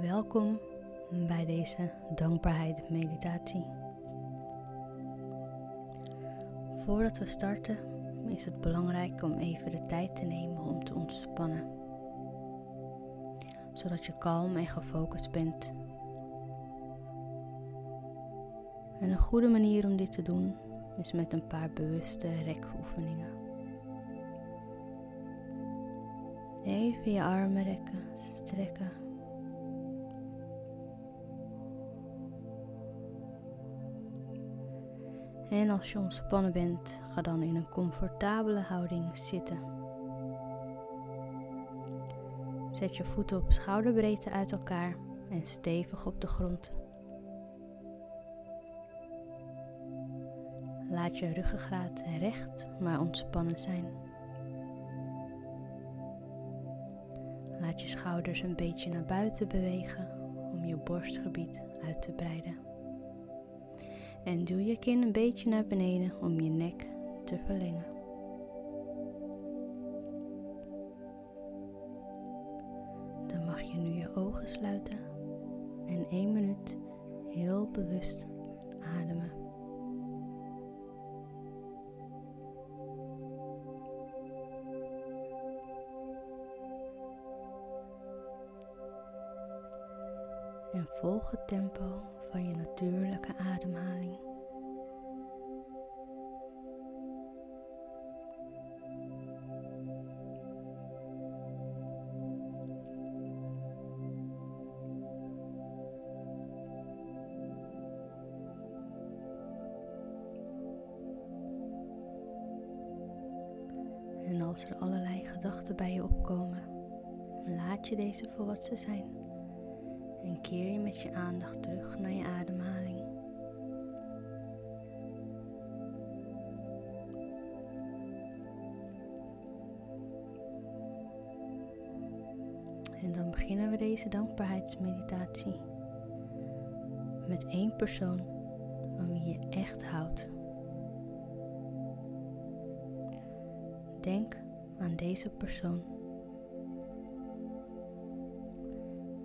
Welkom bij deze dankbaarheid meditatie. Voordat we starten is het belangrijk om even de tijd te nemen om te ontspannen. Zodat je kalm en gefocust bent. En een goede manier om dit te doen is met een paar bewuste rekoefeningen. Even je armen rekken, strekken. En als je ontspannen bent, ga dan in een comfortabele houding zitten. Zet je voeten op schouderbreedte uit elkaar en stevig op de grond. Laat je ruggengraat recht maar ontspannen zijn. Laat je schouders een beetje naar buiten bewegen om je borstgebied uit te breiden. En duw je kin een beetje naar beneden om je nek te verlengen. Dan mag je nu je ogen sluiten en één minuut heel bewust ademen. En volg het tempo van je natuurlijke ademhaling. En als er allerlei gedachten bij je opkomen, laat je deze voor wat ze zijn en keer je met je aandacht terug naar je ademhaling. En dan beginnen we deze dankbaarheidsmeditatie met één persoon van wie je echt houdt. Denk aan deze persoon.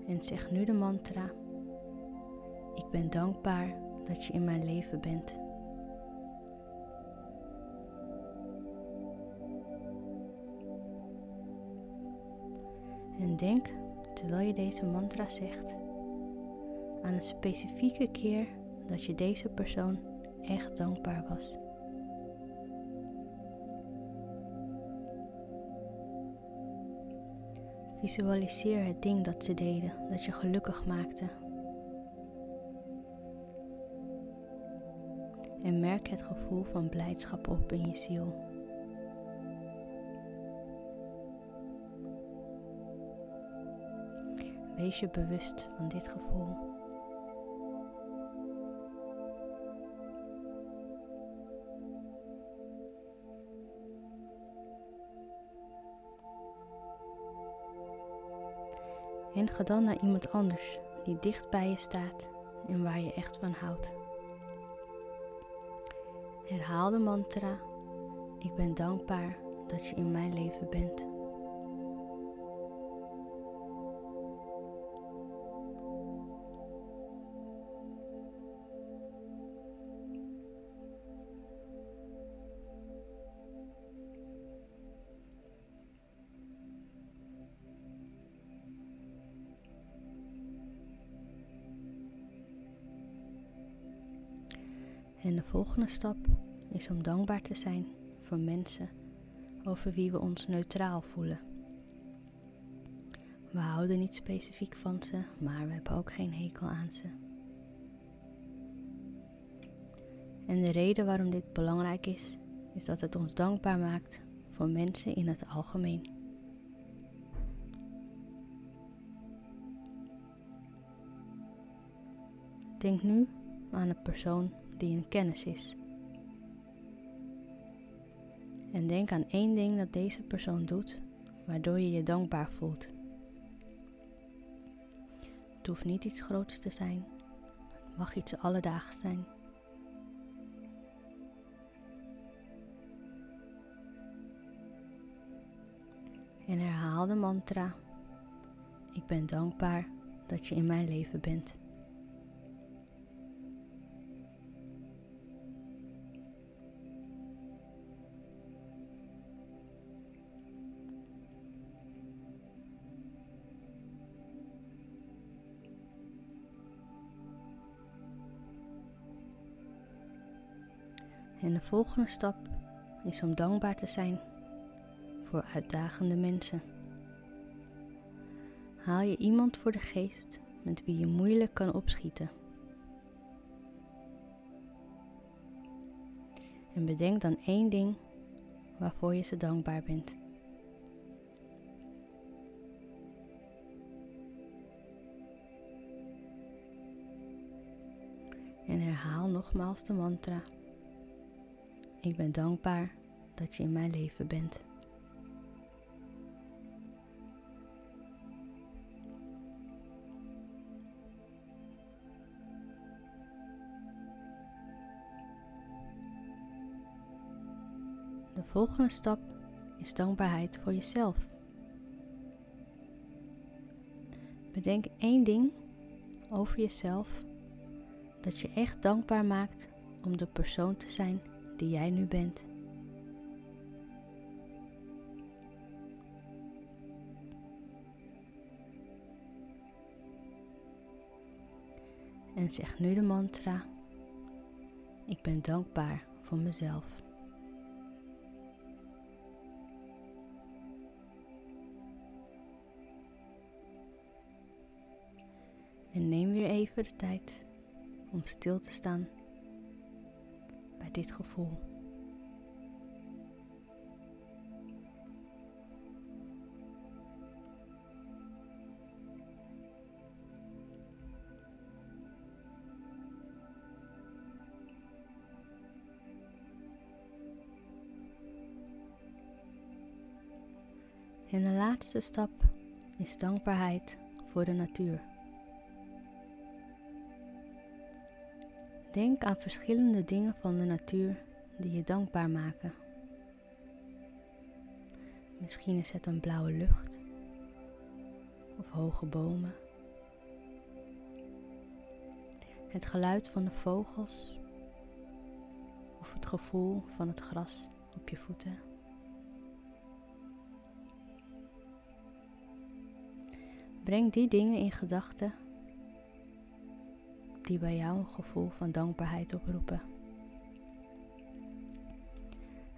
En zeg nu de mantra: Ik ben dankbaar dat je in mijn leven bent. En denk, terwijl je deze mantra zegt, aan een specifieke keer dat je deze persoon echt dankbaar was. Visualiseer het ding dat ze deden, dat je gelukkig maakte. En merk het gevoel van blijdschap op in je ziel. Wees je bewust van dit gevoel. En ga dan naar iemand anders die dicht bij je staat en waar je echt van houdt. Herhaal de mantra: Ik ben dankbaar dat je in mijn leven bent. En de volgende stap is om dankbaar te zijn voor mensen over wie we ons neutraal voelen. We houden niet specifiek van ze, maar we hebben ook geen hekel aan ze. En de reden waarom dit belangrijk is, is dat het ons dankbaar maakt voor mensen in het algemeen. Denk nu aan een persoon die een kennis is. En denk aan één ding dat deze persoon doet, waardoor je je dankbaar voelt. Het hoeft niet iets groots te zijn, het mag iets alledaags zijn. En herhaal de mantra: Ik ben dankbaar dat je in mijn leven bent. En de volgende stap is om dankbaar te zijn voor uitdagende mensen. Haal je iemand voor de geest met wie je moeilijk kan opschieten. En bedenk dan één ding waarvoor je ze dankbaar bent. En herhaal nogmaals de mantra. Ik ben dankbaar dat je in mijn leven bent. De volgende stap is dankbaarheid voor jezelf. Bedenk één ding over jezelf dat je echt dankbaar maakt om de persoon te zijn die jij nu bent. En zeg nu de mantra: Ik ben dankbaar voor mezelf. En neem weer even de tijd om stil te staan dit gevoel. En de laatste stap is dankbaarheid voor de natuur. Denk aan verschillende dingen van de natuur die je dankbaar maken. Misschien is het een blauwe lucht of hoge bomen. Het geluid van de vogels of het gevoel van het gras op je voeten. Breng die dingen in gedachten die bij jou een gevoel van dankbaarheid oproepen.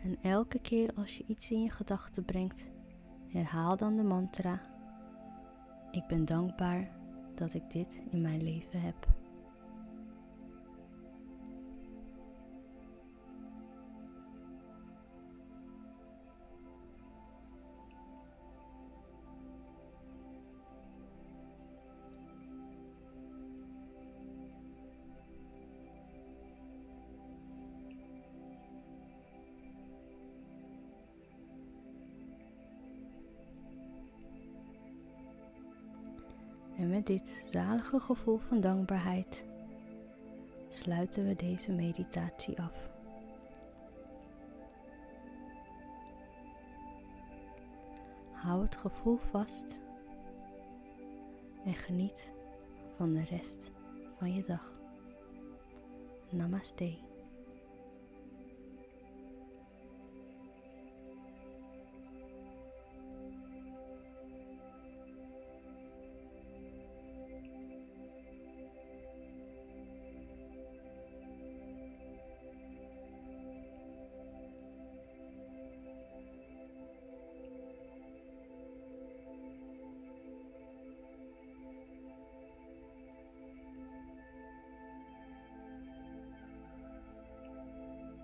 En elke keer als je iets in je gedachten brengt, herhaal dan de mantra: Ik ben dankbaar dat ik dit in mijn leven heb. En met dit zalige gevoel van dankbaarheid sluiten we deze meditatie af. Hou het gevoel vast en geniet van de rest van je dag. Namaste.